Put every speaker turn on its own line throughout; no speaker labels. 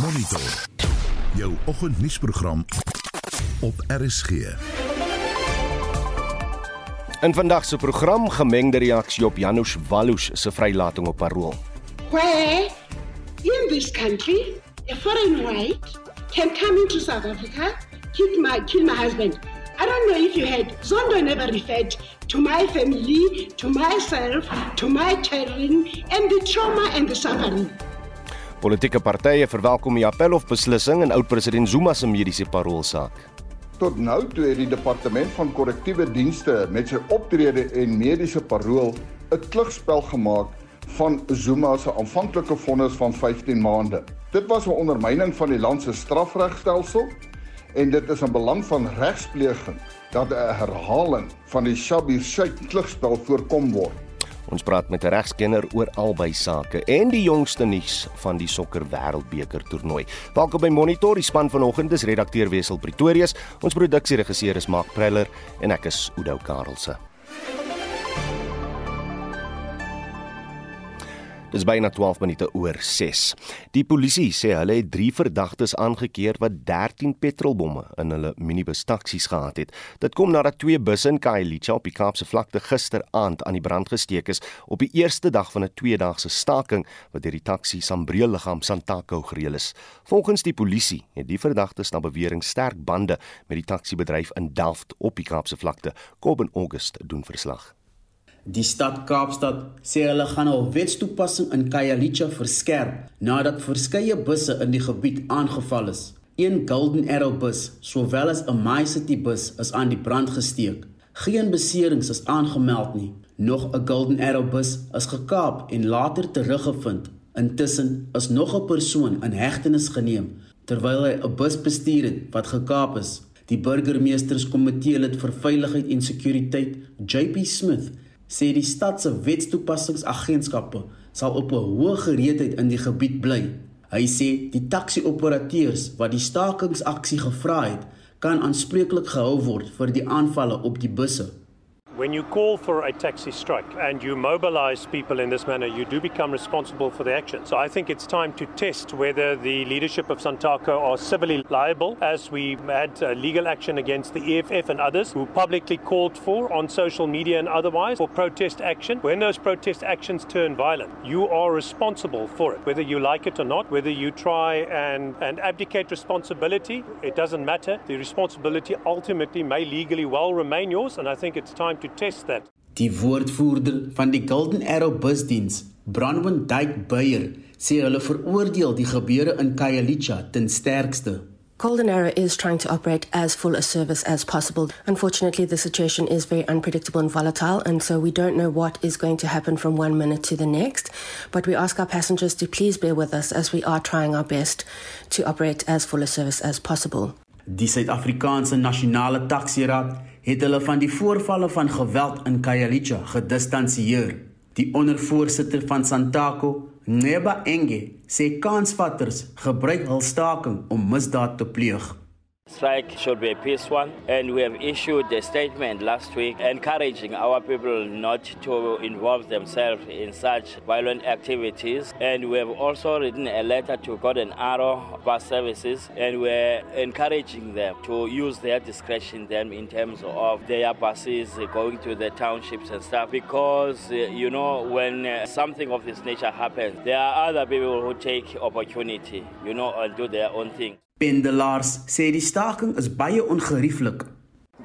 Monitor. Jou oggendnuusprogram op RSG.
In vandag se program gemengde reaksie op Janusz Wallus se vrylating op parol.
where in this country a foreign white can come into South Africa, kill my kill my husband. I don't know if you had Zondo never referred to my family, to myself, to my children, and the trauma and the suffering.
Politieke partye verwelkom die appelhof beslissing in oud-president Zuma se mediese parolsaak.
Tot nou toe het die departement van korrektiewe dienste met sy optrede en mediese parol 'n klugspel gemaak van Zuma se aanvanklike vonnis van 15 maande. Dit was 'n ondermyning van die land se strafregstelsel en dit is in belang van regspleging dat 'n herhaling van die Shabir Sheikh klugspel voorkom word.
Ons praat met 'n regskenner oor albei sake en die jongste nuus van die sokker wêreldbeker toernooi. Welkom by Monitor, die span vanoggend is redakteur Wessel Pretorius, ons produksieregisseur is Mark Preller en ek is Udo Karelse. Dis byna 12 minute oor 6. Die polisie sê hulle het 3 verdagtes aangekeer wat 13 petrolbomme in hulle minibus taksies gehad het. Dit kom nadat twee busse in Khayelitsha op die Kaapse vlakte gisteraand aan die brand gesteek is op die eerste dag van 'n tweedaagse staking wat deur die taksi Sambreel liggaam Santaco gereël is. Volgens die polisie het die verdagtes na bewering sterk bande met die taksibedryf in Delft op die Kaapse vlakte. Kob in August doen verslag.
Die stad Kaapstad sê hulle gaan hul wetstoepassing in Khayelitsha verskerp nadat verskeie busse in die gebied aangeval is. Een Golden Arrow bus, sowel as 'n My City bus, is aan die brand gesteek. Geen beserings is aangemeld nie. Nog 'n Golden Arrow bus is gekaap en later teruggevind. Intussen is nog 'n persoon in hegtenis geneem terwyl hy 'n bus bestuur het wat gekaap is. Die burgemeesterskomitee lid vir veiligheid en sekuriteit, JP Smith, sê die stad se wetstoepassingsagentskappe sal op 'n hoë gereedheid in die gebied bly. Hy sê die taxi-operateurs wat die stakingsaksie gevra het, kan aanspreeklik gehou word vir die aanvalle op die busse.
When you call for a taxi strike and you mobilize people in this manner, you do become responsible for the action. So I think it's time to test whether the leadership of Santaco are civilly liable, as we had uh, legal action against the EFF and others who publicly called for on social media and otherwise for protest action. When those protest actions turn violent, you are responsible for it, whether you like it or not, whether you try and, and abdicate responsibility, it doesn't matter. The responsibility ultimately may legally well remain yours, and I think it's time to test that.
Die woordvoerder van die Golden Arrow busdiens, Bronwyn Dyke Beyer, sê hulle veroordeel die gebeure in Khayelitsha ten sterkste.
Golden Arrow is trying to operate as full a service as possible. Unfortunately, the situation is very unpredictable and volatile, and so we don't know what is going to happen from one minute to the next. But we ask our passengers to please bear with us as we are trying our best to operate as full a service as possible.
Die Suid-Afrikaanse Nasionale Taxiraad het hulle van die voorvalle van geweld in Khayelitsha gedistansieer. Die ondervoorsitter van Santaco, Neba Enge, sê kansvatters gebruik hul staking om misdaad te pleeg.
Strike should be a peace one. And we have issued a statement last week encouraging our people not to involve themselves in such violent activities. And we have also written a letter to Golden Arrow Bus Services and we're encouraging them to use their discretion then in terms of their buses going to the townships and stuff because, uh, you know, when uh, something of this nature happens, there are other people who take opportunity, you know, and do their own thing.
Pendelaars sê die staking is baie ongerieflik.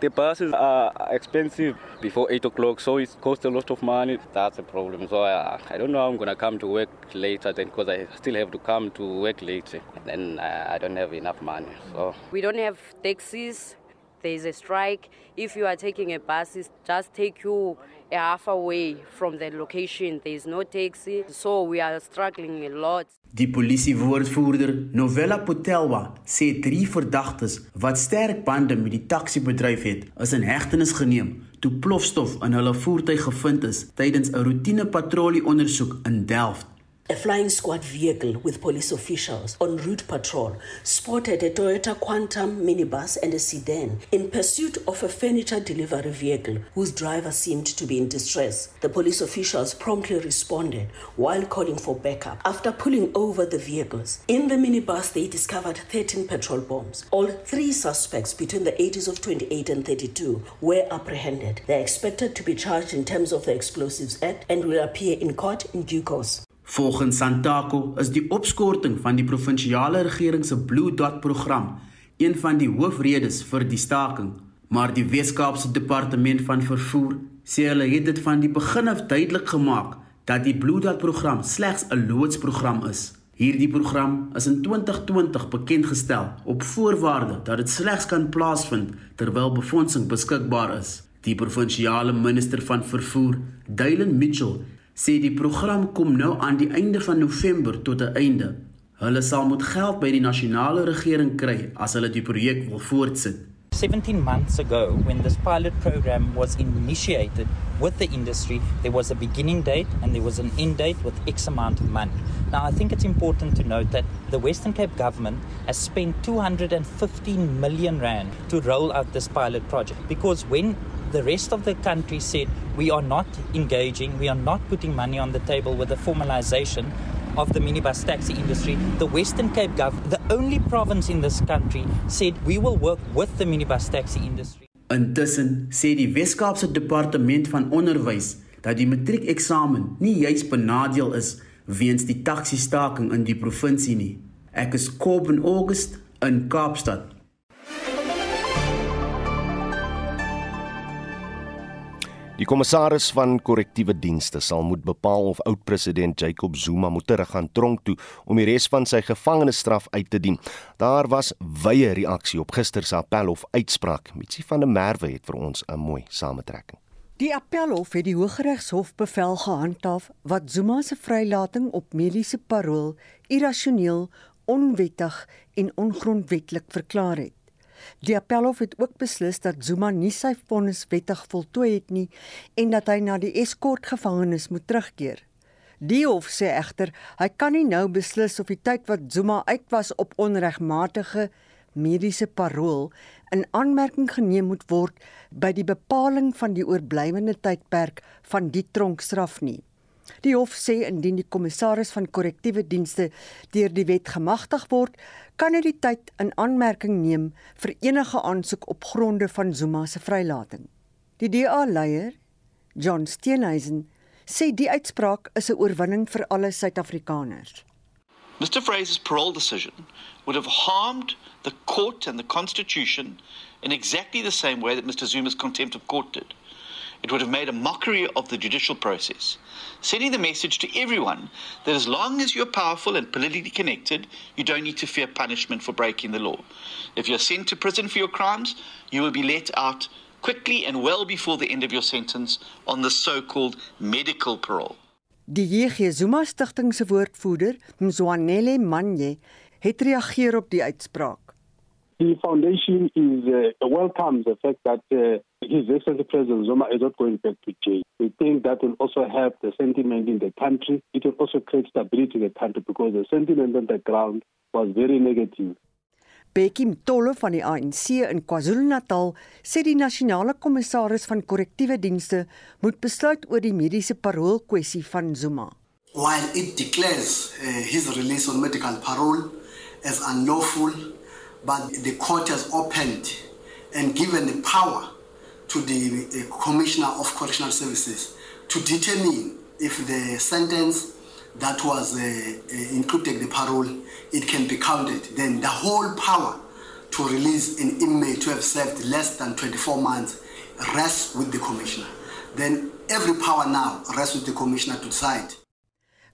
The buses are expensive before 8 o'clock, so it costs a lot of money. That's a problem. So I, I don't know how I'm going to come to work later then because I still have to come to work later. And then uh, I don't have enough money. So
We don't have taxis. There's a strike. If you are taking a bus, it just take you a half away from the location. There's no taxi. So we are struggling a lot.
Die polisiewoordvoerder Novella Potelwa sê drie verdagtes wat sterk bande met die taxibedryf het, is in hegtenis geneem toe plofstof in hulle voertuig gevind is tydens 'n roetine patrollie ondersoek in Delft.
A flying squad vehicle with police officials on route patrol spotted a Toyota Quantum minibus and a sedan in pursuit of a furniture delivery vehicle whose driver seemed to be in distress. The police officials promptly responded while calling for backup. After pulling over the vehicles, in the minibus they discovered 13 petrol bombs. All three suspects between the ages of 28 and 32 were apprehended. They are expected to be charged in terms of the Explosives Act and will appear in court in due course.
Volgens Santaco is die opskorting van die provinsiale regering se Blue Dot program een van die hoofredes vir die staking, maar die Wes-Kaapse Departement van Vervoer sê hulle het dit van die begin af duidelik gemaak dat die Blue Dot program slegs 'n loodsprogram is. Hierdie program is in 2020 bekend gestel op voorwaarde dat dit slegs kan plaasvind terwyl befondsing beskikbaar is. Die provinsiale minister van vervoer, Dylan Mitchell, sê die program kom nou aan die einde van November tot 'n einde. Hulle sal moet geld by die nasionale regering kry as hulle die projek wil voortsit.
17 months ago, when this pilot program was initiated with the industry, there was a beginning date and there was an end date with X amount of money. Now, I think it's important to note that the Western Cape government has spent 215 million Rand to roll out this pilot project because when the rest of the country said we are not engaging, we are not putting money on the table with the formalization of the minibus taxi industry, the Western Cape government, the only province in this country, said we will work with the minibus taxi industry.
Intussen sê die Wes-Kaapse Departement van Onderwys dat die matriekeksamen nie juis benadeel is weens die taxi staking in die provinsie nie. Ek is Coben August in Kaapstad.
Die kommissaris van korrektiewe dienste sal moet bepaal of oud-president Jacob Zuma moet teruggaan tronk toe om die res van sy gevangenisstraf uit te dien. Daar was wye reaksie op gister se appelhof uitspraak. Mitsi van der Merwe het vir ons 'n mooi samentrekking.
Die appelhof het die Hooggeregshof bevel gehandhaaf wat Zuma se vrylating op mediese parol irrasioneel, onwettig en ongrondwettig verklaar het. Die appelhof het ook beslis dat Zuma nie sy vonnis wettig voltooi het nie en dat hy na die Eskort gevangenis moet terugkeer. Die hof sê egter hy kan nie nou beslis of die tyd wat Zuma uit was op onregmatige mediese parol in aanmerking geneem moet word by die bepaling van die oorblywende tydperk van die tronkstraf nie. Die hof sê indien die kommissaris van korrektiewe dienste deur die wet gemagtig word, kan hy die tyd in aanmerking neem vir enige aansoek op gronde van Zuma se vrylating. Die DA-leier, John Steenhuisen, sê die uitspraak is 'n oorwinning vir alle Suid-Afrikaners.
Mr Fraser's parole decision would have harmed the court and the constitution in exactly the same way that Mr Zuma's contempt of court did. It would have made a mockery of the judicial process, sending the message to everyone that as long as you're powerful and politically connected, you don't need to fear punishment for breaking the law. If you're sent to prison for your crimes, you will be let out quickly and well before the end of your sentence on the so called medical parole.
Die JG Zuma stigting se woordvoerder, Mzwanele Manje, het reageer op die uitspraak.
The foundation is uh, welcomes the fact that uh, His Excellency President Zuma is not going back to jail. We think that will also help the sentiment in the country. It will also create stability in the country because the sentiment on the ground was very negative.
Becky Mtolle van die ANC in KwaZulu-Natal sê die nasionale kommissaris van korrektiewe dienste moet besluit oor die mediese parol kwessie van Zuma.
While it declares uh, his release on medical parole as unlawful, but the court has opened and given the power to the Commissioner of Correctional Services to determine if the sentence that was uh, uh, included the parole it can be counted. Then the whole power to release an inmate to have served less than 24 months rests with the commissioner. Then every power now rests with the commissioner to decide.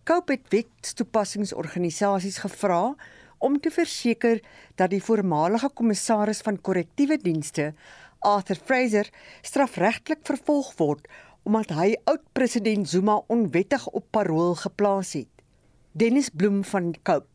Cope het wetstoepassingsorganisasies gevra om te verseker dat die voormalige kommissaris van korrektiewe dienste Arthur Fraser strafregtelik vervolg word omdat hy oud-president Zuma onwettig op parol geplaas het. Dennis Bloem van Cope.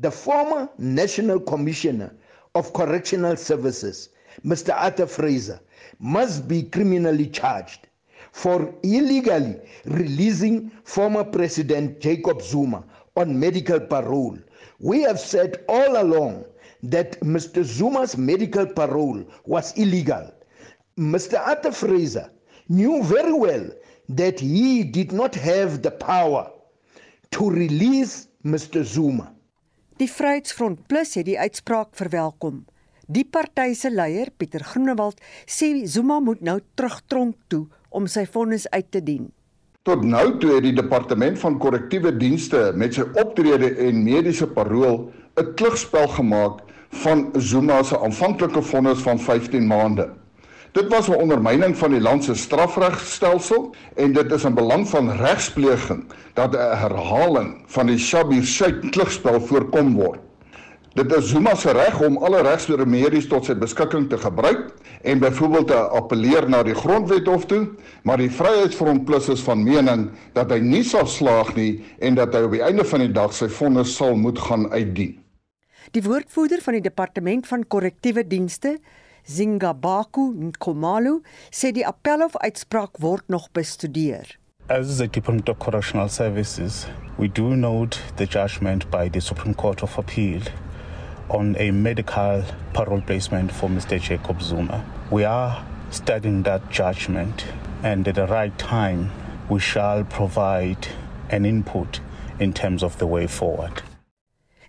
The former National Commissioner of Correctional Services, Mr. Arthur Fraser, must be criminally charged for illegally releasing former President Jacob Zuma on medical parole. We have said all along that Mr. Zuma's medical parole was illegal. Mr. Arthur Fraser knew very well that he did not have the power to release Mr. Zuma.
Die Vryheidsfront Plus het die uitspraak verwelkom. Die party se leier, Pieter Groenewald, sê Zuma moet nou terug tronk toe om sy vonnis uit te dien.
Tot nou toe het die departement van korrektiewe dienste met sy optrede en mediese parol 'n klugspel gemaak van Zuma se aanvanklike vonnis van 15 maande. Dit was 'n ondermyning van die land se strafregstelsel en dit is 'n belang van regspleging dat 'n herhaling van die Shabir Sheikh klugspel voorkom word. Dit is Zuma se reg om alle regsremedies tot sy beskikking te gebruik en byvoorbeeld te appeleer na die grondwet hof toe, maar die Vryheidsfront Plus is van mening dat hy nie sal slaag nie en dat hy op die einde van die dag sy vonnis sal moet gaan uitdien.
Die woordvoerder van die departement van korrektiewe dienste, Zingabaku Nkomalu, sê die appelhof uitspraak word nog bestudeer.
As the Department of Correctional Services, we do note the judgment by the Supreme Court of Appeal on a medical parole placement for Mr. Jacob Zuma. We are studying that judgment, and at the right time, we shall provide an input in terms of the way forward.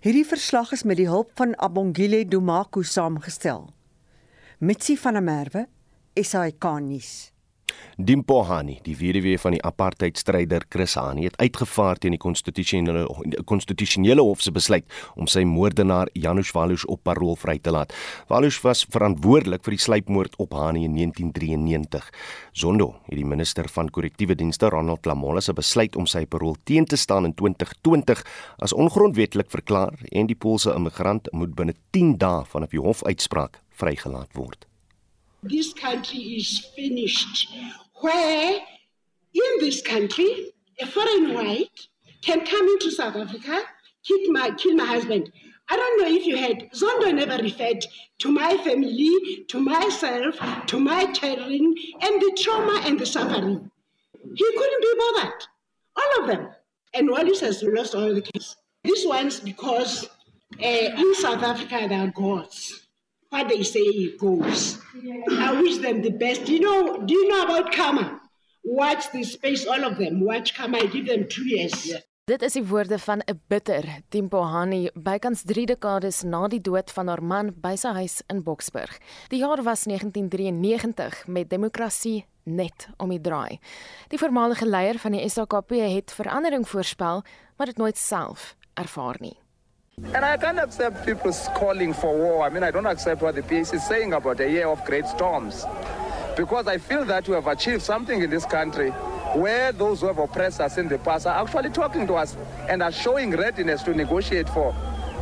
Hierdie verslag is met die hulp van Abongile Dumaku saamgestel. Mitsi van der Merwe, SAK nuus.
Dimpohani, die weduwee van die apartheidstryder Chris Hani, het uitgevaar teen die konstitusionele konstitusionele hof se besluit om sy moordenaar Janusz Walus op parol vry te laat. Walus was verantwoordelik vir die sluipmoord op Hani in 1993. Zondo het die minister van korrektiewe dienste Ronald Lamola se besluit om sy parol teen te staan in 2020 as ongrondwettig verklaar en die Poolse immigrant moet binne 10 dae vanaf die hofuitspraak vrygelaat word.
This country is finished where in this country a foreign white can come into South Africa, kill my, kill my husband. I don't know if you heard, Zondo never referred to my family, to myself, to my children, and the trauma and the suffering. He couldn't be bothered. All of them. And Wallis has lost all the kids. This one's because uh, in South Africa there are gods. What they say it goes. I wish them the best. You know? Do you know about karma? Watch the space, all of them. Watch karma. I give them two years. Yeah.
Dit is die woorde van 'n bitter Timpohani bykans 3 dekades na die dood van haar man by sy huis in Boksburg. Die jaar was 1993 met demokrasie net om die draai. Die voormalige leier van die SAKP het verandering voorspel, maar dit nooit self ervaar nie.
And I can't accept people calling for war. I mean, I don't accept what the PAC is saying about a year of great storms. Because I feel that we have achieved something in this country where those who have oppressed us in the past are actually talking to us and are showing readiness to negotiate for,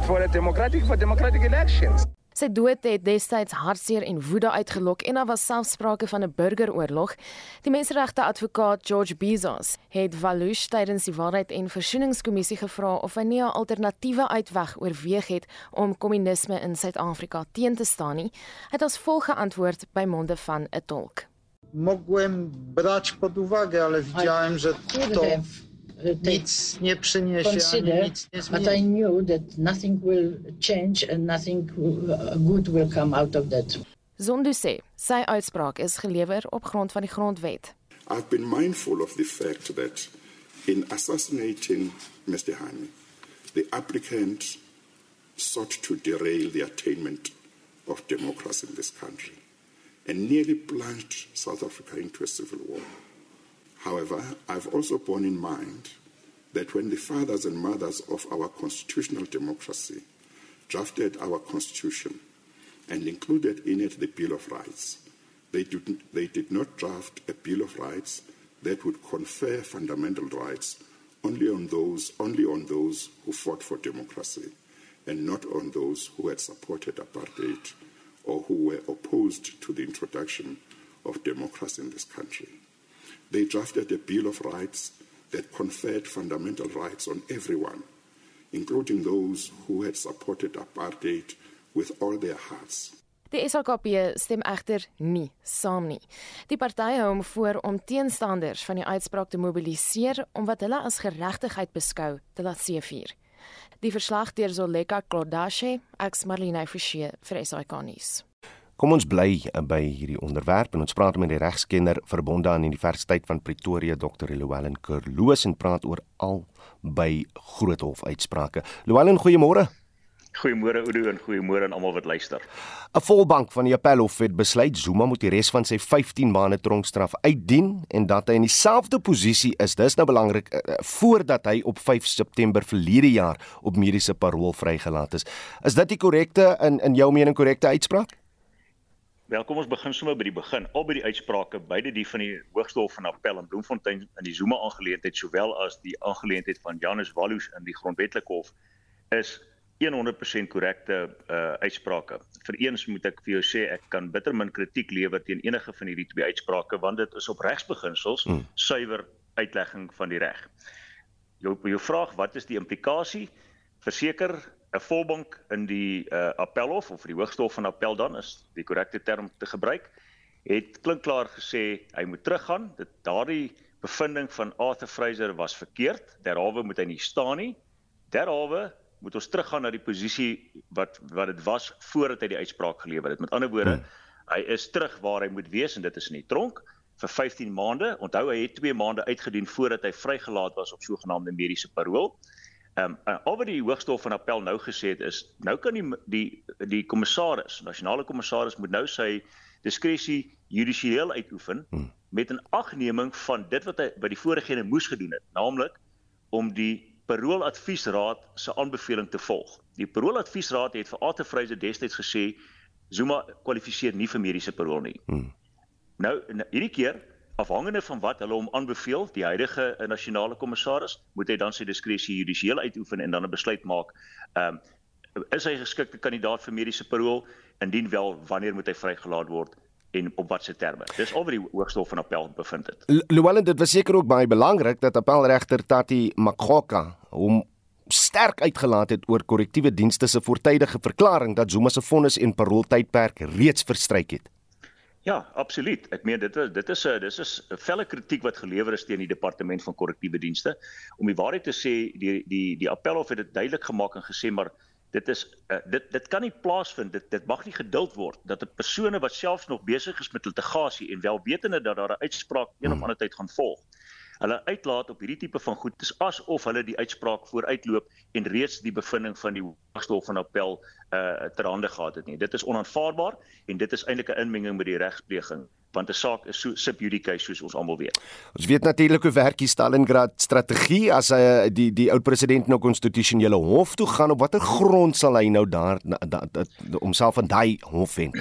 for, a democratic, for democratic elections.
Sy dood het destyds hartseer en woede uitgelok en daar was selfs sprake van 'n burgeroorlog. Die menseregte advokaat George Bezos het Valush tydens die Waarheid en Versoeningskommissie gevra of hy nie 'n alternatiewe uitweg oorweeg het om kommunisme in Suid-Afrika teen te staan nie. Hy het as volg geantwoord by monde van 'n tolk.
Mogłem brać pod uwagę, ale widziałem, że to nic nie przyniesie,
consider,
nic nie
but I knew that nothing will change and nothing uh, good will come out of that.
Zondo sê sy uitspraak is gelewer op grond van die grondwet.
I've been mindful of the fact that in assassinating Mr. Hani, the applicant sought to derail the attainment of democracy in this country and nearly plunged South Africa into a civil war. However, I've also borne in mind that when the fathers and mothers of our constitutional democracy drafted our constitution and included in it the Bill of Rights, they did, they did not draft a Bill of Rights that would confer fundamental rights only on those only on those who fought for democracy and not on those who had supported apartheid or who were opposed to the introduction of democracy in this country. They drafted a Bill of Rights that conferred fundamental rights on everyone, including those who had supported apartheid with all their hearts.
Die SHKP stem egter nie saam nie. Die party hou hom voor om teenstanders van die uitspraak te mobiliseer om wat hulle as geregtigheid beskou te laat seëvier. Die verslag deur Zoleka Klodashe, ex Marlene Forsie vir SAK nuus.
Kom ons bly by hierdie onderwerp en ons praat met die regskenner verbonde aan Universiteit van Pretoria Dr. Llewellyn Kerloos en praat oor al by Groothof uitsprake. Llewellyn, goeiemôre.
Goeiemôre Oudo en goeiemôre aan almal wat luister.
'n Volbank van die Appelhof het besluit Zuma moet die res van sy 15 maande tronkstraf uitdien en dat hy in dieselfde posisie is. Dis nou belangrik uh, voordat hy op 5 September verlede jaar op mediese parol vrygelaat is. Is dit die korrekte in in jou mening korrekte uitspraak?
Wel, kom ons begin sommer by die begin. Al by die uitsprake, beide die van die Hoogste Hof van Appel in Bloemfontein in die Zuma aangeleentheid sowel as die aangeleentheid van Janus Wallus in die Grondwetlike Hof is 100% korrekte uh uitsprake. Vereens moet ek vir jou sê ek kan bitter min kritiek lewer teen enige van hierdie twee uitsprake want dit is op regsbeginsels hmm. suiwer uitlegging van die reg. Jou jou vraag, wat is die implikasie? Verseker 'n volbank in die uh, appelhof of die hoogste hof van appel dan is die korrekte term te gebruik het klinkklaar gesê hy moet teruggaan. Dit daardie bevinding van Arthur Fraser was verkeerd. Derhalwe moet hy nie staan nie. Derhalwe moet ons teruggaan na die posisie wat wat dit was voordat hy die uitspraak gelewer het. Met ander woorde hmm. hy is terug waar hy moet wees en dit is in die tronk vir 15 maande. Onthou hy het 2 maande uitgedien voordat hy vrygelaat was op sogenaamde mediese parol Ehm um, al wat die Hoogste Hof van Appel nou gesê het is nou kan die die die kommissaris, nasionale kommissaris moet nou sy diskresie judisieel uitoefen hmm. met 'n agneming van dit wat hy by die vorigene moes gedoen het, naamlik om die parooladviesraad se aanbeveling te volg. Die parooladviesraad het vir Arthur Fraser destyds gesê Zuma kwalifiseer nie vir mediese parol nie. Hmm. Nou hierdie keer afhangende van wat hulle hom aanbeveel, die huidige eh, nasionale kommissaris, moet hy dan sy diskresie judisieel uitoefen en dan 'n besluit maak. Ehm um, is hy geskikte kandidaat vir mediese parol? Indien wel, wanneer moet hy vrygelaat word? en op watse terme. Dis al wat die Hoogste Hof van Appel bevind het.
Llewellyn, dit was seker ook baie belangrik dat appelregter Tati Makgoka hom sterk uitgelaat het oor korrektiewe dienste se voortydige verklaring dat Zuma se vonnis en paroltydperk reeds verstryk het.
Ja, absoluut. Ek meen dit is dit is 'n dis is 'n felle kritiek wat gelewer is teen die departement van korrektiewe dienste. Om die waarheid te sê, die die die appelhof het dit duidelik gemaak en gesê maar dit is uh, dit dit kan nie plaasvind. Dit dit mag nie geduld word dat 'n persone wat selfs nog besig is met litigasie en wel wetende dat daar 'n uitspraak een of hmm. ander tyd gaan volg, hulle uitlaat op hierdie tipe van goed dis asof hulle die uitspraak vooruitloop en reeds die bevinding van die Hoogste Hof van Appel uh ter hande gehad het nie. Dit is onaanvaarbaar en dit is eintlik 'n inmenging met die regspleging want 'n saak is so sub judice soos ons almal weet.
Ons weet natuurlik hoe werk die Stalingrad strategie as hy uh, die die oud president nou konstitusionele hof toe gaan op watter grond sal hy nou daar homself aan daai hof vind?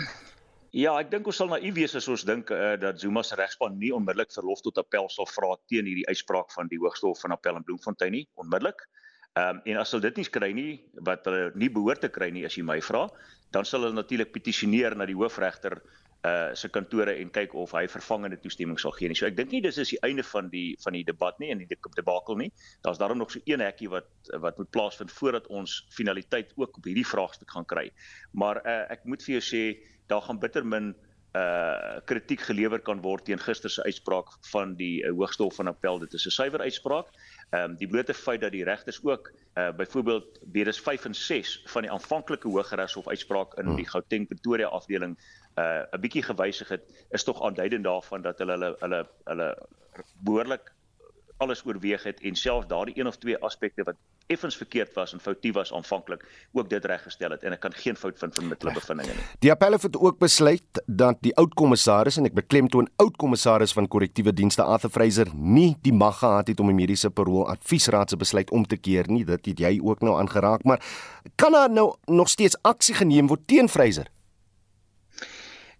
Ja, ek dink ons sal naïef wees as ons dink uh, dat Zuma se regspan nie onmiddellik verlof tot appel sal vra teen hierdie uitspraak van die Hoogste Hof van Appel in Bloemfontein nie, onmiddellik. Ehm um, en as hulle dit nie kry nie wat hulle nie behoort te kry nie as jy my vra, dan sal hulle natuurlik petisioneer na die hoofregter uh se kantore en kyk of hy vervangende toestemming sal gee nie. So ek dink nie dis is die einde van die van die debat nie en die debakel nie. Daar's daarom nog so een hekkie wat wat moet plaasvind voordat ons finaliteit ook op hierdie vraagstuk gaan kry. Maar uh ek moet vir jou sê daar gaan bitter min uh kritiek gelewer kan word teen gister se uitspraak van die uh, Hoogste Hof van Appel. Dit is 'n suiwer uitspraak. Ehm um, die blote feit dat die regters ook uh byvoorbeeld bedes 5 en 6 van die aanvanklike Hooggeregshof uitspraak in die Gauteng Pretoria afdeling uh 'n bietjie gewysig het, is tog aanduidend daarvan dat hulle hulle hulle hulle behoorlik alles oorweeg het en selfs daardie een of twee aspekte wat effens verkeerd was en foutief was aanvanklik ook dit reggestel het en ek kan geen fout vind van hulle bevindinge nie.
Die appel het ook besluit dat die oud kommissaris en ek beklemtoon oud kommissaris van korrektiewe dienste Arthur Fraser nie die mag gehad het om die mediese parol adviesraad se besluit om te keer nie. Dit het jy ook nou aangeraak, maar kan daar nou nog steeds aksie geneem word teen Fraser?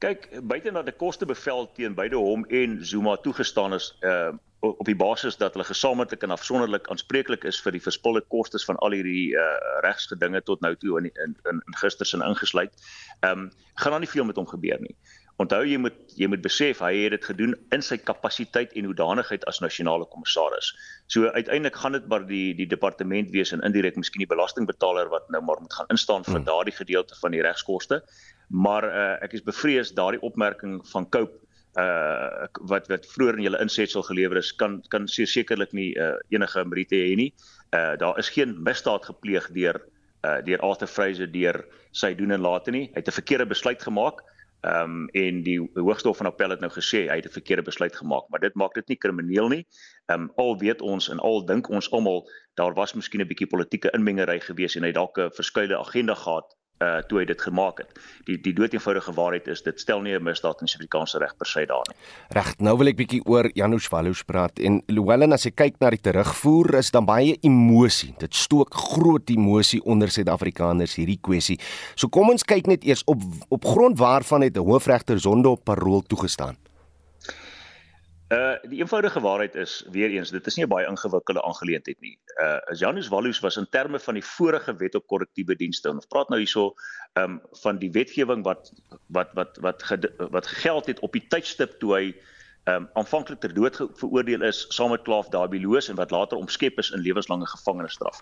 Kyk, buite na die kostebevel teen beide hom en Zuma toegestaan is, uh op die basis dat hulle gesamentlik en afsonderlik aanspreeklik is vir die verspilde kostes van al hierdie uh, regsgedinge tot nou toe in in, in gister se ingesluit. Ehm um, gaan dan nie veel met hom gebeur nie. Onthou jy moet jy moet besef hy het dit gedoen in sy kapasiteit en hoedanigheid as nasionale kommissaris. So uiteindelik gaan dit maar die die departement wees en indirek miskien die belastingbetaler wat nou maar moet gaan instaan vir hmm. daardie gedeelte van die regskoste. Maar uh, ek is bevrees daardie opmerking van Cope uh wat wat vroeër in julle insetsel gelewer is kan kan sekerlik nie uh, enige meriete hê nie. Uh daar is geen misdaad gepleeg deur uh deur Arthur Fraser deur sy doen en late nie. Hy het 'n verkeerde besluit gemaak. Ehm um, en die Hooggeregshof van Appel het nou gesê hy het 'n verkeerde besluit gemaak, maar dit maak dit nie krimineel nie. Ehm um, al weet ons en al dink ons almal daar was miskien 'n bietjie politieke inmengery gewees en hy dalk 'n verskeie agenda gehad uh toe hy dit gemaak het. Die die doeteenvoudige waarheid is dit stel nie 'n misdaad in Suid-Afrikaanse reg per se daar nie.
Reg, nou wil ek bietjie oor Janusz Walus praat en Llewellyn as jy kyk na die terugvoer is dan baie emosie. Dit stook groot emosie onder Suid-Afrikaners hierdie kwessie. So kom ons kyk net eers op op grond waarvan het hoofregter Zondo op parol toegestaan.
Uh die eenvoudige waarheid is weer eens dit is nie 'n baie ingewikkelde aangeleentheid nie. Uh Janus Wallus was in terme van die vorige wet op korrektiewe dienste. Ons praat nou hierso um van die wetgewing wat wat wat wat wat gegeld het op die tydstip toe hy um aanvanklik ter dood veroordeel is saam met Klaaf Dabiloos en wat later omskep is in lewenslange gevangenisstraf.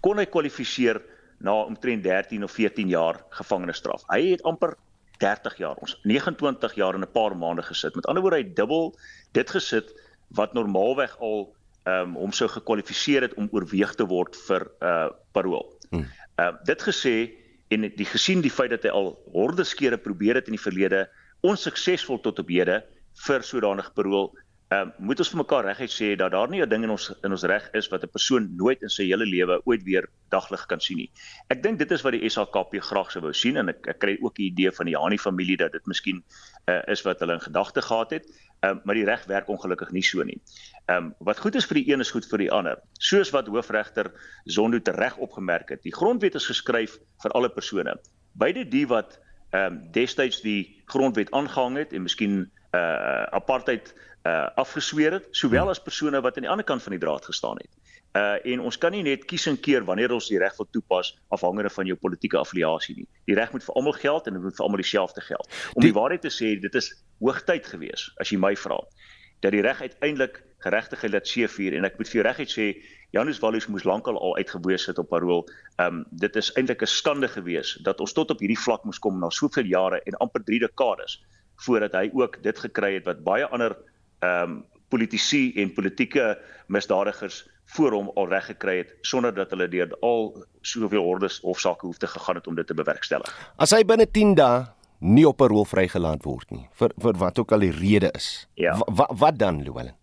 Kon hy kwalifiseer na omtrent 13 of 14 jaar gevangenisstraf. Hy het amper 30 jaar. Ons 29 jaar in 'n paar maande gesit. Met ander woorde, hy dubbel dit gesit wat normaalweg al ehm um, hom sou gekwalifiseer het om oorweeg te word vir 'n uh, parol. Hmm. Ehm uh, dit gesê en die gesien die feit dat hy al horde skere probeer het in die verlede onsuksesvol tot op hede vir sodanige parol Ehm uh, moet ons vir mekaar reguit sê dat daar nie 'n ding in ons in ons reg is wat 'n persoon nooit in sy hele lewe ooit weer daglig kan sien nie. Ek dink dit is wat die SAKP graag sou wou sien en ek ek kry ook die idee van die Hani familie dat dit miskien uh, is wat hulle in gedagte gehad het. Ehm um, maar die reg werk ongelukkig nie so nie. Ehm um, wat goed is vir die een is goed vir die ander. Soos wat hoofregter Zondo reg opgemerk het, die grondwet is geskryf vir alle persone. Beide die wat ehm um, destyds die grondwet aangehang het en miskien uh apartheid uh afgesweer het, sowel as persone wat aan die ander kant van die draad gestaan het. Uh en ons kan nie net kies en keer wanneer ons die reg wil toepas afhangende van jou politieke affiliasie nie. Die reg moet vir almal geld en dit moet vir almal dieselfde geld. Om die, die waarheid te sê, dit is hoogtyd gewees as jy my vra dat die reg uiteindelik geregtigheid laat seevier en ek moet vir jou reguit sê Janus Wallus moes lankal al uitgeboos het op parol. Ehm um, dit is eintlik 'n skande gewees dat ons tot op hierdie vlak moes kom na soveel jare en amper 3 dekades voordat hy ook dit gekry het wat baie ander ehm um, politici en politieke misdadigers voor hom al reg gekry het sonder dat hulle deur al soveel hordes hofsaake hoef te gegaan het om dit te bewerkstellig.
As hy binne 10 dae nie op 'n rol vrygelaat word nie vir vir wat ook al die rede is. Ja. Wat wat dan, Llewellyn?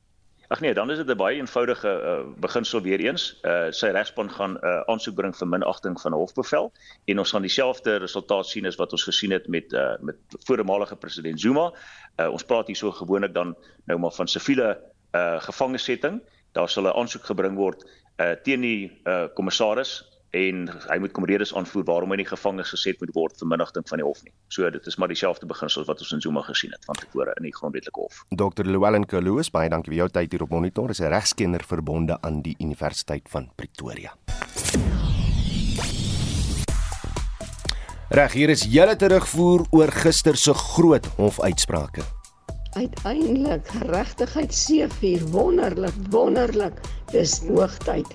Ag nee, dan is dit 'n baie eenvoudige uh, beginsel weer eens. Uh sy regspan gaan 'n uh, aansoek bring vir minagting van 'n hofbevel en ons gaan dieselfde resultaat sien as wat ons gesien het met uh met voormalige president Zuma. Uh ons praat hier so gewoonlik dan nou maar van siviele uh gevangesetting. Daar sal 'n aansoek gebring word uh teen die uh kommissaris en hy moet kom redes aanvoer waarom hy nie gevange geset moet word vir minagting van die hof nie. So dit is maar dieselfde beginsel wat ons in Zuma gesien het van tevore in die grondwetlike hof.
Dr. Llewellyn Kaluus, baie dankie vir jou tyd hier op Monitor. Is 'n regskenner verbonde aan die Universiteit van Pretoria. Reg, hier is julle terugvoer oor gister se groot hofuitsprake.
Uiteindelik regtigheid seëvier, wonderlik, wonderlik. Dis hoogtyd.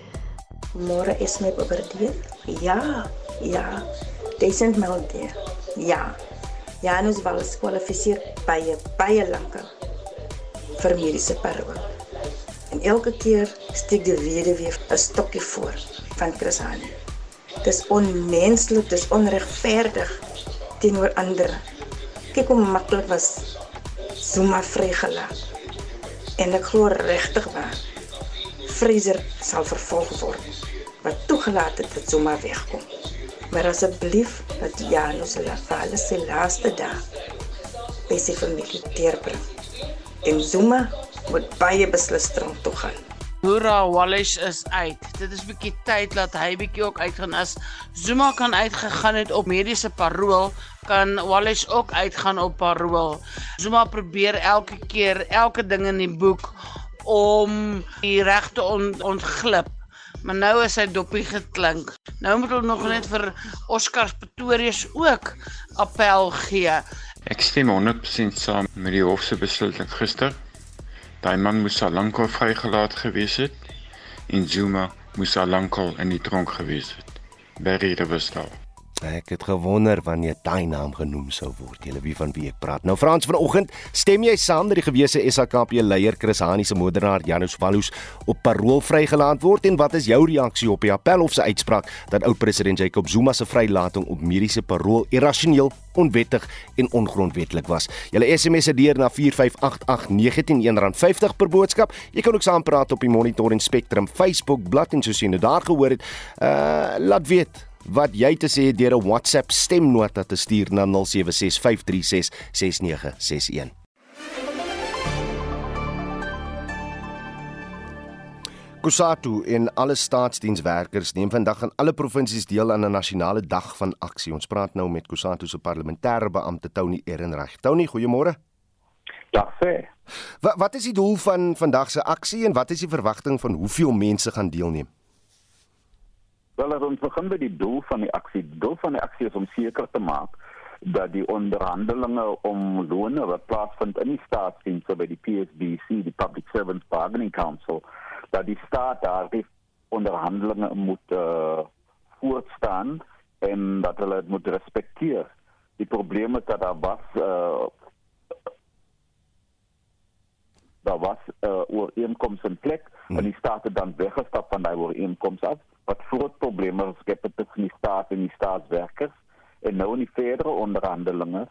Môre is my birthday. Ja, ja. Duisend maande. Ja. Janus wel kwalifiseer baie baie lank vir mediese parol. En elke keer steek die weduwee 'n stokkie voor van Chrisane. Dis onmenslik, dis onregverdig teenoor ander. Kyk hoe maklik was Zuma vrygelaat. En ek glo regtig waar Fraser sal vervolg word. Wat toegelaat het dat Zuma wegkom. Maar asseblief dat Janus Lafale se laaste dag by sy familie deurbring. En Zuma moet baie beslis terug toe gaan.
Hoera, Wallace is uit. Dit is bietjie tyd dat hy bietjie ook uitgaan as Zuma kan uitgegaan het op mediese parol, kan Wallace ook uitgaan op parol. Zuma probeer elke keer elke ding in die boek om die regte on, ontglip. Maar nou is hy dopie geklink. Nou moet hulle nog net vir Oscar Pretorius ook appel gee.
Ek stem 100% saam met die hof se besluit gister. Daai man moes al lankal vrygelaat gewees het en Zuma moes al lankal in die tronk gewees het. Barry Riverstal.
Ek het gewonder wanneer daai naam genoem sou word. Julle wie van wie ek praat. Nou Frans vanoggend, stem jy saam dat die gewese SAKP leier Chris Hani se moordenaar Janus Valus op parol vrygelaat word en wat is jou reaksie op die appelhof se uitspraak dat oud-president Jacob Zuma se vrylating op mediese parol irrasioneel, onwettig en ongrondwettig was? Julle SMS se deur na 4588919 R50 per boodskap. Jy kan ook saampraat op die Monitor en Spectrum Facebook bladsy en soos jy nou daar gehoor het, uh laat weet wat jy te sê deur 'n WhatsApp stemnota te stuur na 0765366961. Kusatu en alle staatsdienswerkers neem vandag aan alle provinsies deel aan 'n nasionale dag van aksie. Ons praat nou met Kusatu se parlementêre beampte Tony Ehrenreich. Tony, goeiemôre.
Dag sê.
Wat wat is die doel van vandag se aksie en wat is die verwagting van hoeveel mense gaan deelneem?
Wel, ons begin by die doel van die aksie. Die doel van die aksie is om seker te maak dat die onderhandelinge om lone wat plaasvind in die staatsdienste by die PSBC, die Public Servants Bargaining Council, dat die staat daar die onderhandelinge moet uh, voortstaan en dat hulle dit moet respekteer. Die probleem is dat daar was uh, daar was 'n uh, ooreenkoms in plek hmm. en die staat het dan weggestap van daai ooreenkoms af wat groot probleme geskep het tussen die staat en die staatswerkers en nou in die verdere onderhandelinge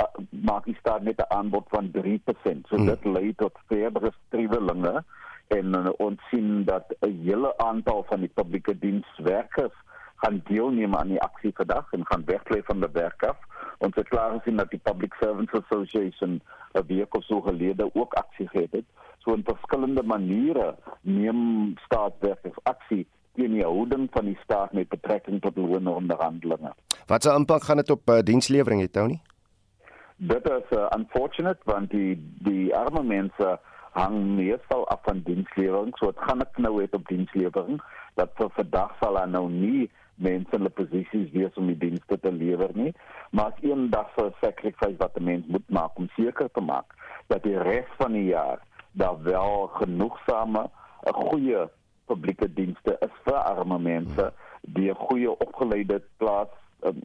uh, maak die staat net 'n aanbod van 3%. So hmm. dit lei tot verdere striwelinge en uh, ons sien dat 'n hele aantal van die publieke dienswerkers gaan deelneem aan die aksie vandag en gaan wegbly van die werk af. Ons het klaar gesien dat die Public Servants Association 'n week of so gelede ook aksie gehad het. So in verskillende maniere neem staatswerkers aksie teen die houding van die staat met betrekking tot loononderhandelinge.
Wat se impak gaan dit op uh, dienslewering hê, Tony?
Dit is uh, unfortunate want die die arme mense hang meestal af van dienslewering, so dit gaan 'n knou hê op dienslewering dat vir vandag sal daar nou nie mense in 'n posisie wees om die dienste te lewer nie, maar as een dag 'n sacrifice wat 'n mens moet maak om seker te maak dat die res van die jaar daar wel genoegsame goeie publieke dienste is vir arme mense die goeie opgeleide plaas um,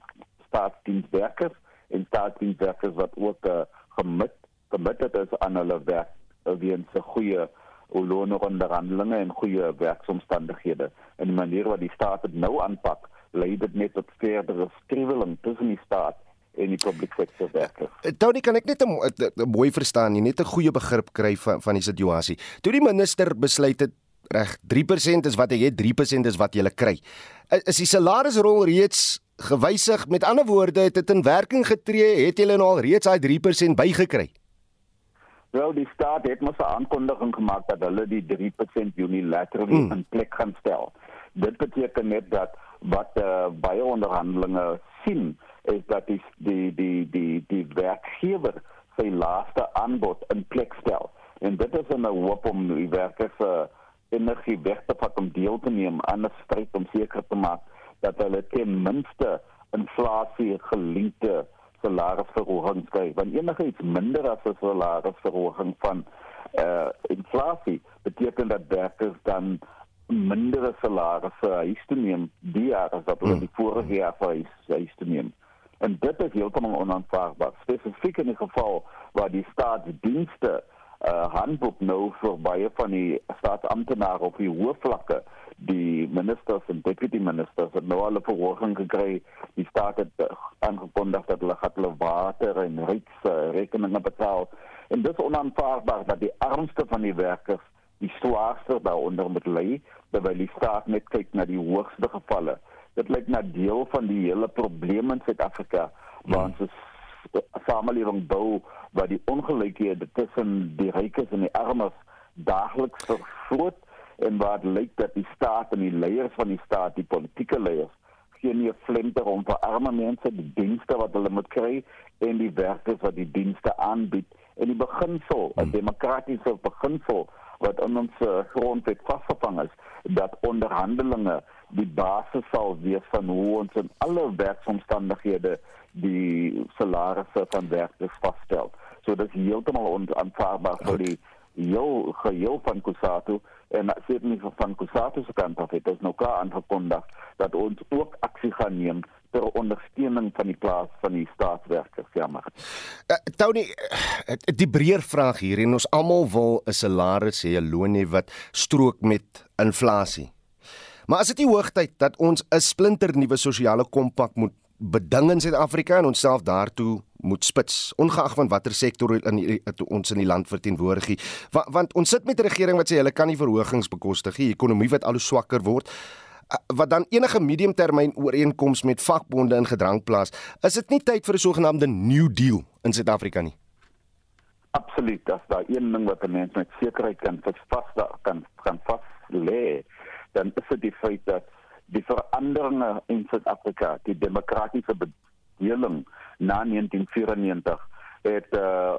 staatsdienswerkers en staatsdienswerkers wat ook uh, gemit committed is aan hulle werk uh, weens 'n goeie loononderhandelinge en goeie werksomstandighede en die manier wat die staat dit nou aanpak lei dit net tot verdere skriweling tussen die staat en die publieke sektor werkers.
Eh, Tony, kan ek net 'n mooi verstaan, jy net 'n goeie begrip kry van van die situasie. Toe die minister besluit het reg 3% is wat jy het 3% is wat jy kry. Is die salarisrol reeds gewysig? Met ander woorde, het dit in werking getree? Het jy nou al reeds daai 3% bygekry?
Wel, die staat het mos 'n aankondiging gemaak dat hulle die 3% unilaterally hmm. in plek gaan stel. Dit beteken net dat wat uh, baie onderhandelinge sien is dat die die die die die werkgewer sy laaste aanbod in plek stel. En dit is 'n hoop om die werkers uh, energie weg te vat om deel te neem aan 'n stryd om seker te maak dat hulle ten minste inflasie gelinkte salarisverhoging kry. Want enige iets minder as 'n salarisverhoging van uh, inflasie beteken dat werkers dan minder salarisse huis toe neem die jaar as wat hulle hmm. die vorige jaar huis, huis toe neem. En dit is heeltemal onaanvaarbaar. Spesifiek in die geval waar die staatsdienste uh, handboek nou vir baie van die staatsamptenare op die hoë vlakke die ministers en deputy ministers het nou al 'n verhoging gekry. Die staat het uh, aangekondig dat hulle gaan hulle water en riks uh, rekeninge betaal. En dit is onaanvaarbaar dat die armste van die werkers die swaarste daaronder moet lê terwyl die staat net kyk na die hoogste gevalle. Dit lyk na deel van die hele probleem in Suid-Afrika waar ons 'n samelewing bou waar die ongelykhede tussen die rykes en die armes daagliks vergroot en waar dit lyk dat die staat en die leiers van die staat, die politieke leiers, geen nie flinter om vir arme mense die dienste wat hulle moet kry en die werkers wat die dienste aanbied en die beginsel, 'n hmm. demokratiese beginsel wat in ons uh, grondwet vasgevang is dat onderhandelinge die basis sal wees van hoe ons in alle werksomstandighede die salarisse van werkers vasstel. So dit is heeltemal onaanvaarbaar vir die heel geheel van Kusatu en certainly van Kusatu se kant af het ons nou klaar aangekondig dat ons ook aksie gaan neem ter ondersteuning van die plaas van die staatswerkers jammer.
Uh, Tony uh, die breër vraag hier en ons almal wil 'n salaris hê, 'n loon hê wat strook met inflasie. Maar is dit nie hoogtyd dat ons 'n splinter nuwe sosiale kompak moet beding in Suid-Afrika en onsself daartoe moet spits ongeag van watter sektor in die, ons in die land verteenwoordig want, want ons sit met 'n regering wat sê hulle kan nie verhogings bekostig nie ekonomie wat al hoe swakker word wat dan enige mediumtermyn ooreenkoms met vakbonde in gedrang plaas. Is dit nie tyd vir 'n sogenaamde new deal in Suid-Afrika nie?
Absoluut as daar een ding wat 'n mens met sekerheid kan vas kan kan vas lê dan is dit die feit dat die veranderinge in Suid-Afrika die demokratiese bedeling na 1994 het uh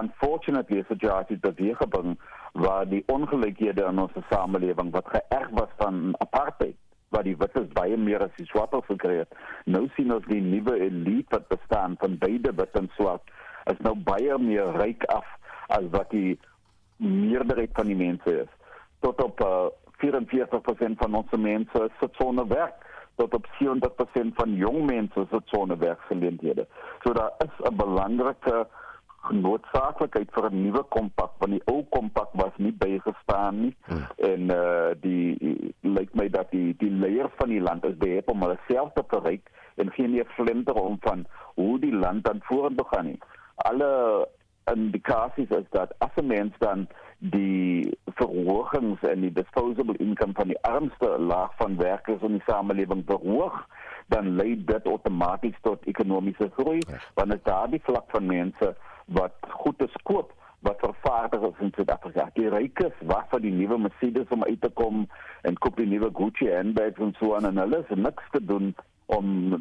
unfortunately is dit ja dit weer gebring waar die ongelykhede in ons samelewing wat geërg was van apartheid waar die wittes baie meer as die swartes gekry het nou sien ons die nuwe elite wat bestaan van beide wit en swart is nou baie meer ryk af as wat die meerderheid van die mense is tot op uh, 44% van ons mense sit sonder werk tot op 70% van jong mense sit sonder werksgeleenthede. So daar is 'n belangrike noodsaaklikheid vir 'n nuwe kompak want die ou kompak was nie bygestaan nie hmm. en uh die lyk my dat die die leier van die land is beheer om hulle self te verryk en geen nie flinter om van hoe die land dan vorentoe gaan nie. Alle indikasies is dat as 'n mens dan die verhogings en die disposable income van die armste laag van werkers in die samelewing verhoog, dan lei dit outomaties tot ekonomiese groei, want dit daar die vlak van mense wat goed te koop wat vervaardig is in Suid-Afrika. Die rykes wag vir die nuwe Mercedes om uit te kom en koop die nuwe Gucci handbags en so aan en hulle is niks te doen om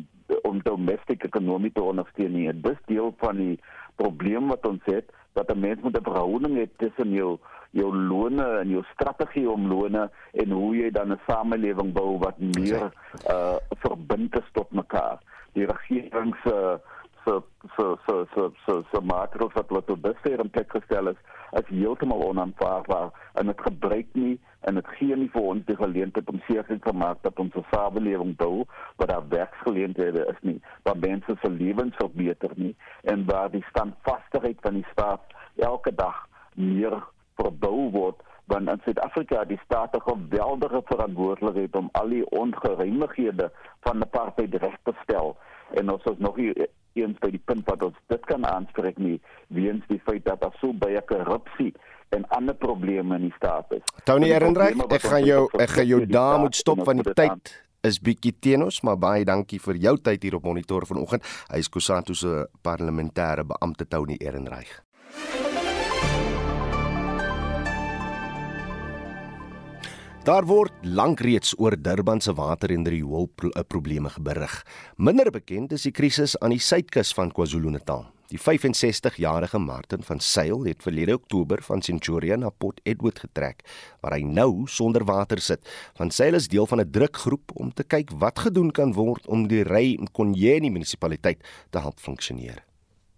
om domestieke ekonomie te ondersteun nie. Dis deel van die probleem wat ons het dat 'n mens moet 'n verhouding hê tussen jou jou lone en jou strategie om lone en hoe jy dan 'n samelewing bou wat meer uh verbind is tot mekaar. Die regering se so so so so so so maatregels wat wat tot dusver in plek gestel is, is heeltemal onaanvaarbaar en dit gebruik nie en dit gee nie vir ons die geleentheid om seker te maak dat ons samelewing bou wat daar werksgeleenthede is nie, waar mense se lewens verbeter nie en waar die standvastigheid van die staat elke dag meer verbou word want in Suid-Afrika die staat 'n geweldige verantwoordelikheid om al die ongeruimighede van 'n partyd reg te stel. En ons is nog hier eens by die punt wat ons dit kan aanspreek nie weens die feit dat daar so baie korrupsie en ander probleme in die staat is.
Tony Erendreich, ek gaan jou ek gaan jou daar moet stop van die tyd is bietjie teen ons, maar baie dankie vir jou tyd hier op monitor vanoggend. Hy is Kusanto se parlementêre beampte Tony Erendreich. Daar word lankreeds oor Durban se water en riool eh, probleme berig. Minder bekend is die krisis aan die suidkus van KwaZulu-Natal. Die 65-jarige Martin van Sail het verlede Oktober van Centurion na Port Edward getrek waar hy nou sonder water sit. Van Sail is deel van 'n drukgroep om te kyk wat gedoen kan word om die Rey Mkonjeni munisipaliteit te help funksioneer.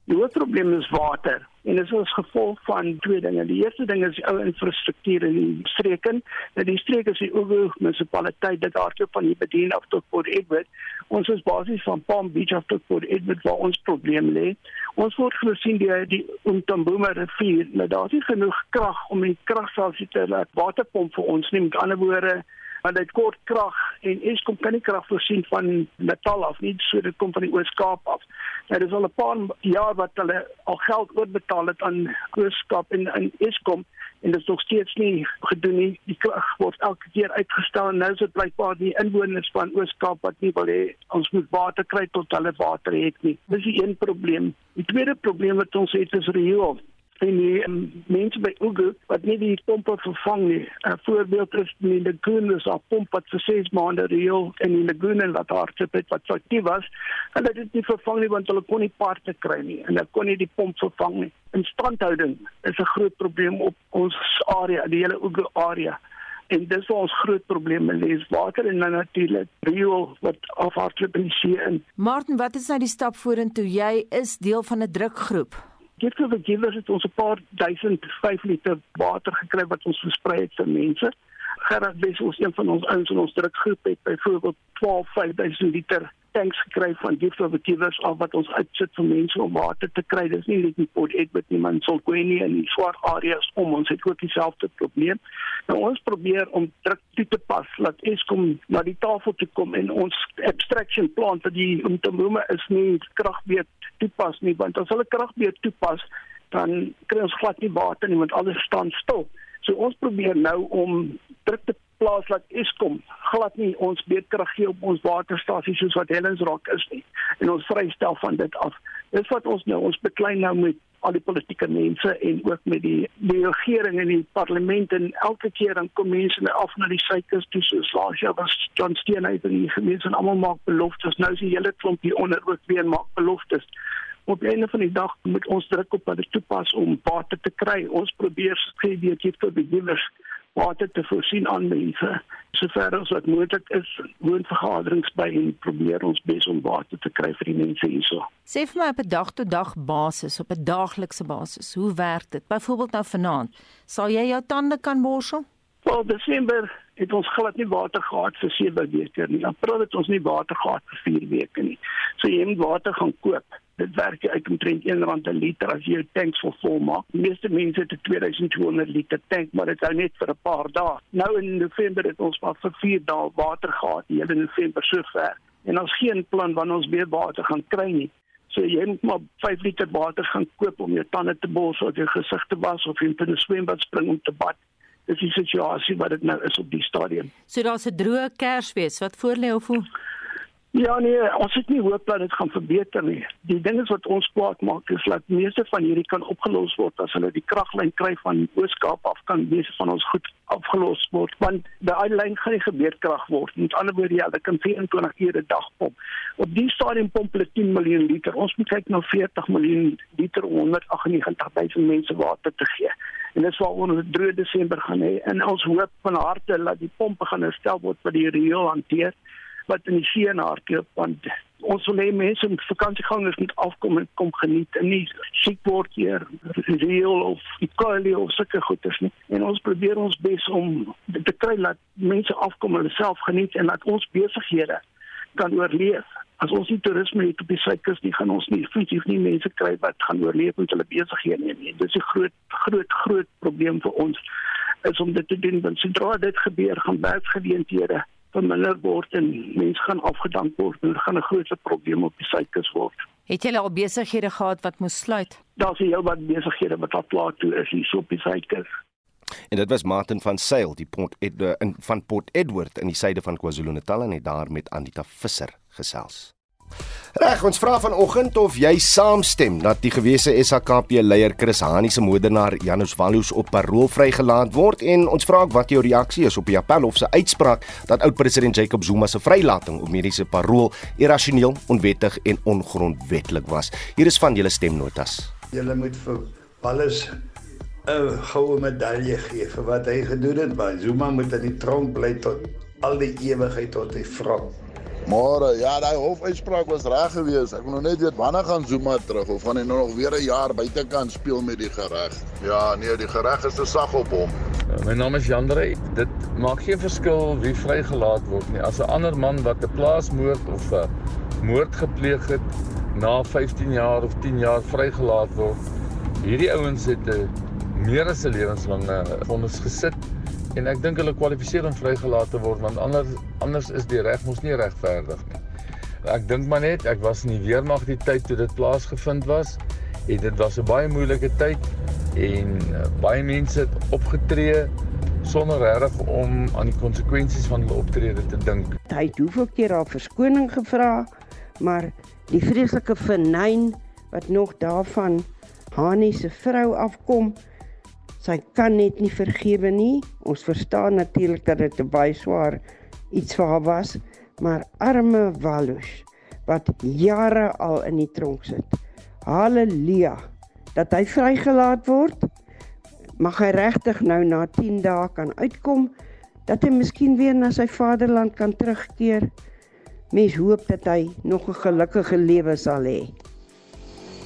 Die hoofprobleem is water. En dit is as gevolg van twee dinge. Die eerste ding is die ou infrastruktuur in die streke. Nou die streke is die Ogo munisipaliteit dit hardloop van hier bedien af tot Port Edward. Ons is basies van Palm Beach af tot Port Edward waar ons probleem lê. Ons word gesien die die Umtamboom rivier. Nou daar is nie genoeg krag om die kragstasie te laat waterpomp vir ons nie. Met ander woorde want dit kort krag en Eskom kan nie krag voorsien van Natal af nie so dit kom van die Oos-Kaap af. Nou dis al 'n paar jaar wat hulle al geld oorbetaal het aan Oos-Kaap en aan Eskom en dit is nog steeds nie gedoen nie. Die krag word elke keer uitgestel en nou is dit blykbaar die inwoners van Oos-Kaap wat nie wil hê ons moet water kry tot hulle water het nie. Dis die een probleem. Die tweede probleem wat ons het is riool en die um, mense by Ugu wat nie die pompe vervang nie. 'n Voorbeeld is die lagoon is 'n pomp wat vir 6 maande reël in die lagoon en wat hardloop het wat aktief was. Hulle het dit nie vervang nie want hulle kon nie parte kry nie en hulle kon nie die pomp vervang nie. Instandhouding is 'n groot probleem op ons area, die hele Ugu area en dis waar ons groot probleme lê is water en dan natuurlik riool wat afhardloop in die see in.
Martin, wat is nou die stap vorentoe? Jy is deel van 'n drukgroep.
Gift of the Givers het ons 'n paar duisend 5 liter water gekry wat ons versprei het vir mense. Gerard Wessels, een van ons ouens in ons drukgroep het byvoorbeeld 12 5000 liter tanks gekry van gift of givers of wat ons uitsit vir mense om water te kry. Dis nie net in Port Edward nie, maar in Solqueni en die swart areas om ons het ook dieselfde probleem. Nou ons probeer om druk toe te pas dat Eskom na die tafel toe kom en ons abstraction plan vir die Umtamuma is nie kragbeet toepas nie, want as hulle kragbeet toepas, dan kry ons glad nie water nie want alles staan stil. So ons probeer nou om druk te plaas laat Eskom glad nie ons beedkrag gee op ons waterstasies soos wat Helens Rock is nie en ons vrystel van dit af. Dis wat ons nou ons beklei nou met al die politieke mense en ook met die die regering en die parlement en elke keer dan kom mense nou af na die suikers toe so Sasha was John Steenhuisen en die gemeente en almal maak beloftes nou is die hele klomp hier onder ook weer maak beloftes op die einde van die dag moet ons druk op dat dit toepas om water te kry ons probeer sê die dit vir beginners water te voorsien aan mense. Sover as wat moontlik is, woon vergaderings by en probeer ons bes om water te kry vir die mense hierso.
Sê vir my op 'n dag-tot-dag basis, op 'n daaglikse basis, hoe werk dit? Byvoorbeeld nou vanaand, sal jy jou tande kan borsel?
Wel, Desember het ons glad nie water gehad vir 7 weke nie. April het ons nie water gehad vir 4 weke nie. So jy moet water gaan koop dit werk uit omtrent R1 'n liter as jy jou tanks vol vol maak. Die meeste mense het 'n 2200 liter tank, maar dit hou net vir 'n paar dae. Nou in November het ons maar vir 4 dae water gehad, die hele November sover. En ons geen plan wanneer ons weer water gaan kry nie. So jy moet maar 5 liter water gaan koop om jou tande te borsel of jou gesig te was of in 'n swembad spring om te bad. Dis die situasie wat dit nou is op die stadium.
So daar's 'n droë Kersfees wat voorlê of hoe?
Ja nee, ons het nie hoop dat dit gaan verbeter nie. Die ding is wat ons kwaad maak is dat meeste van hierdie kan opgelos word as hulle die kraglyn kry van Ooskaap af kan meeste van ons goed afgelos word want daai lyn gaan nie gebeurkrag word. Met ander woorde ja, dit kan 24 ure 'n dag pomp. Op die stadium pomp hulle 10 miljoen liter. Ons moet kyk na 40 miljoen liter om 198 000 mense water te gee. En dit sal 'n droë Desember gaan hê. En ons hoop van harte dat die pompe gaan herstel word wat die riool hanteer wat in die see hardloop want ons wil hê mense met vakansiegangers moet afkom en kom geniet en nie siek word hier reël of equally of sulke goeders nie. En ons probeer ons bes om te kry dat mense afkom en self geniet en dat ons besighede kan oorleef as ons nie toerisme het op die suidkus nie gaan ons nie effektief nie mense kry wat gaan oorleef met hulle besighede nie, nie. dit is 'n groot groot groot probleem vir ons is om dit te doen want sodra dit gebeur gaan werksgeleenthede verminder word en mense gaan afgedank word en gaan 'n groot probleem op die suidkus word.
Het julle al besighede gehad wat moes sluit?
Daar's heel wat besighede wat al klaar toe is hier op die suidkus.
En dit was Martin van Sail, die Port Edward in van Port Edward in die suide van KwaZulu-Natal en het daar met Anita Visser gesels. Reg, ons vra vanoggend of jy saamstem dat die gewese SAKP leier Chris Hani se moordenaar Janus Wallus op parol vrygelaat word en ons vra ook wat jou reaksie is op die Appelhof se uitspraak dat oud-president Jacob Zuma se vrylating op mediese parol irrasioneel, onwettig en ongrondwetlik was. Hier is van julle stemnotas.
Julle moet vir Wallus 'n goue medalje gee vir wat hy gedoen het, maar Zuma moet in die tronk bly tot al die ewigheid tot hy vrou.
Môre, ja, daai hofuitspraak was reg geweest. Ek wil nog net weet wanneer gaan Zuma terug of gaan hy nou nog weer 'n jaar buitekant speel met die gereg? Ja, nee, die gereg is te sag op hom.
Uh, my naam is Jandrey. Dit maak geen verskil wie vrygelaat word nie. As 'n ander man wat 'n plaasmoord of 'n moord gepleeg het na 15 jaar of 10 jaar vrygelaat word, hierdie ouens het 'n meer as 'n lewenslange vonnis gesit en ek dink hulle kwalifiseer om vrygelaat te word want anders anders is die reg mos nie regverdig nie. Ek dink maar net ek was in die weermag die tyd toe dit plaasgevind was en dit was 'n baie moeilike tyd en uh, baie mense het opgetree sonder reg om aan die konsekwensies van hulle optrede te dink.
Hy het hoeveel keer al verskoning gevra, maar die vreeslike vernyn wat nog daarvan Hani se vrou afkom, sy kan net nie vergewe nie. Ons verstaan natuurlik dat dit baie swaar iets vir haar was, maar arme Walus wat jare al in die tronk sit. Halleluja dat hy vrygelaat word. Mag hy regtig nou na 10 dae kan uitkom dat hy miskien weer na sy vaderland kan terugkeer. Mens hoop dat hy nog 'n gelukkige lewe sal hê.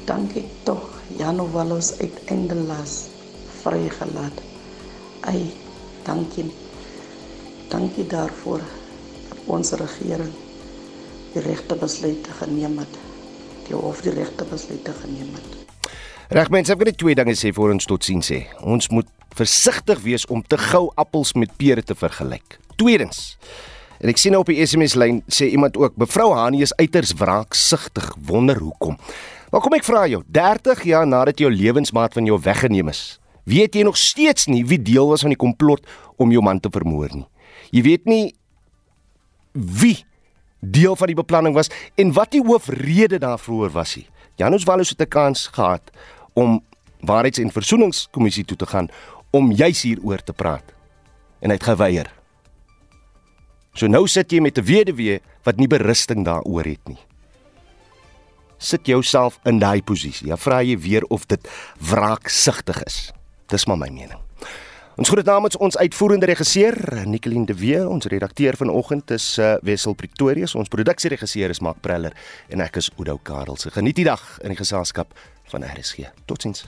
Dankie tog, Jano Wallos uiteindelik vrygelaat. Ai, dankie. Dankie daarvoor dat ons regering die regte besluite geneem het. Die hof die regte besluite geneem het.
Reg mense, ek wil net twee dinge sê voor ons tot sien sê. Ons moet versigtig wees om te gou appels met pere te vergelyk. Tweedens, en ek sien nou op die SMS lyn sê iemand ook, mevrou Hani is uiters wraaksugtig, wonder hoekom. Maar kom ek vra jou, 30 jaar nadat jou lewensmaat van jou weggeneem is, weet jy nog steeds nie wie deel was aan die komplot om jou man te vermoor nie. Jy weet nie wie deel van die beplanning was en wat die hoofrede daarvoor was nie. Janus Wallis het 'n kans gehad om waarheids- en versoeningskommissie toe te gaan om juis hieroor te praat. En hy het geweier. So nou sit jy met 'n weduwee wat nie berusting daaroor het nie. Sit jouself in daai posisie. Ja, vra jy weer of dit wraaksugtig is. Dis maar my mening. Ons groet namens ons uitvoerende regisseur Nicoline de Wee, ons redakteur vanoggend is uh, Wessel Pretorius, ons produksieregisseur is Mark Preller en ek is Oudo Karelse. Geniet die dag in die geselskap van RSG. Totsiens.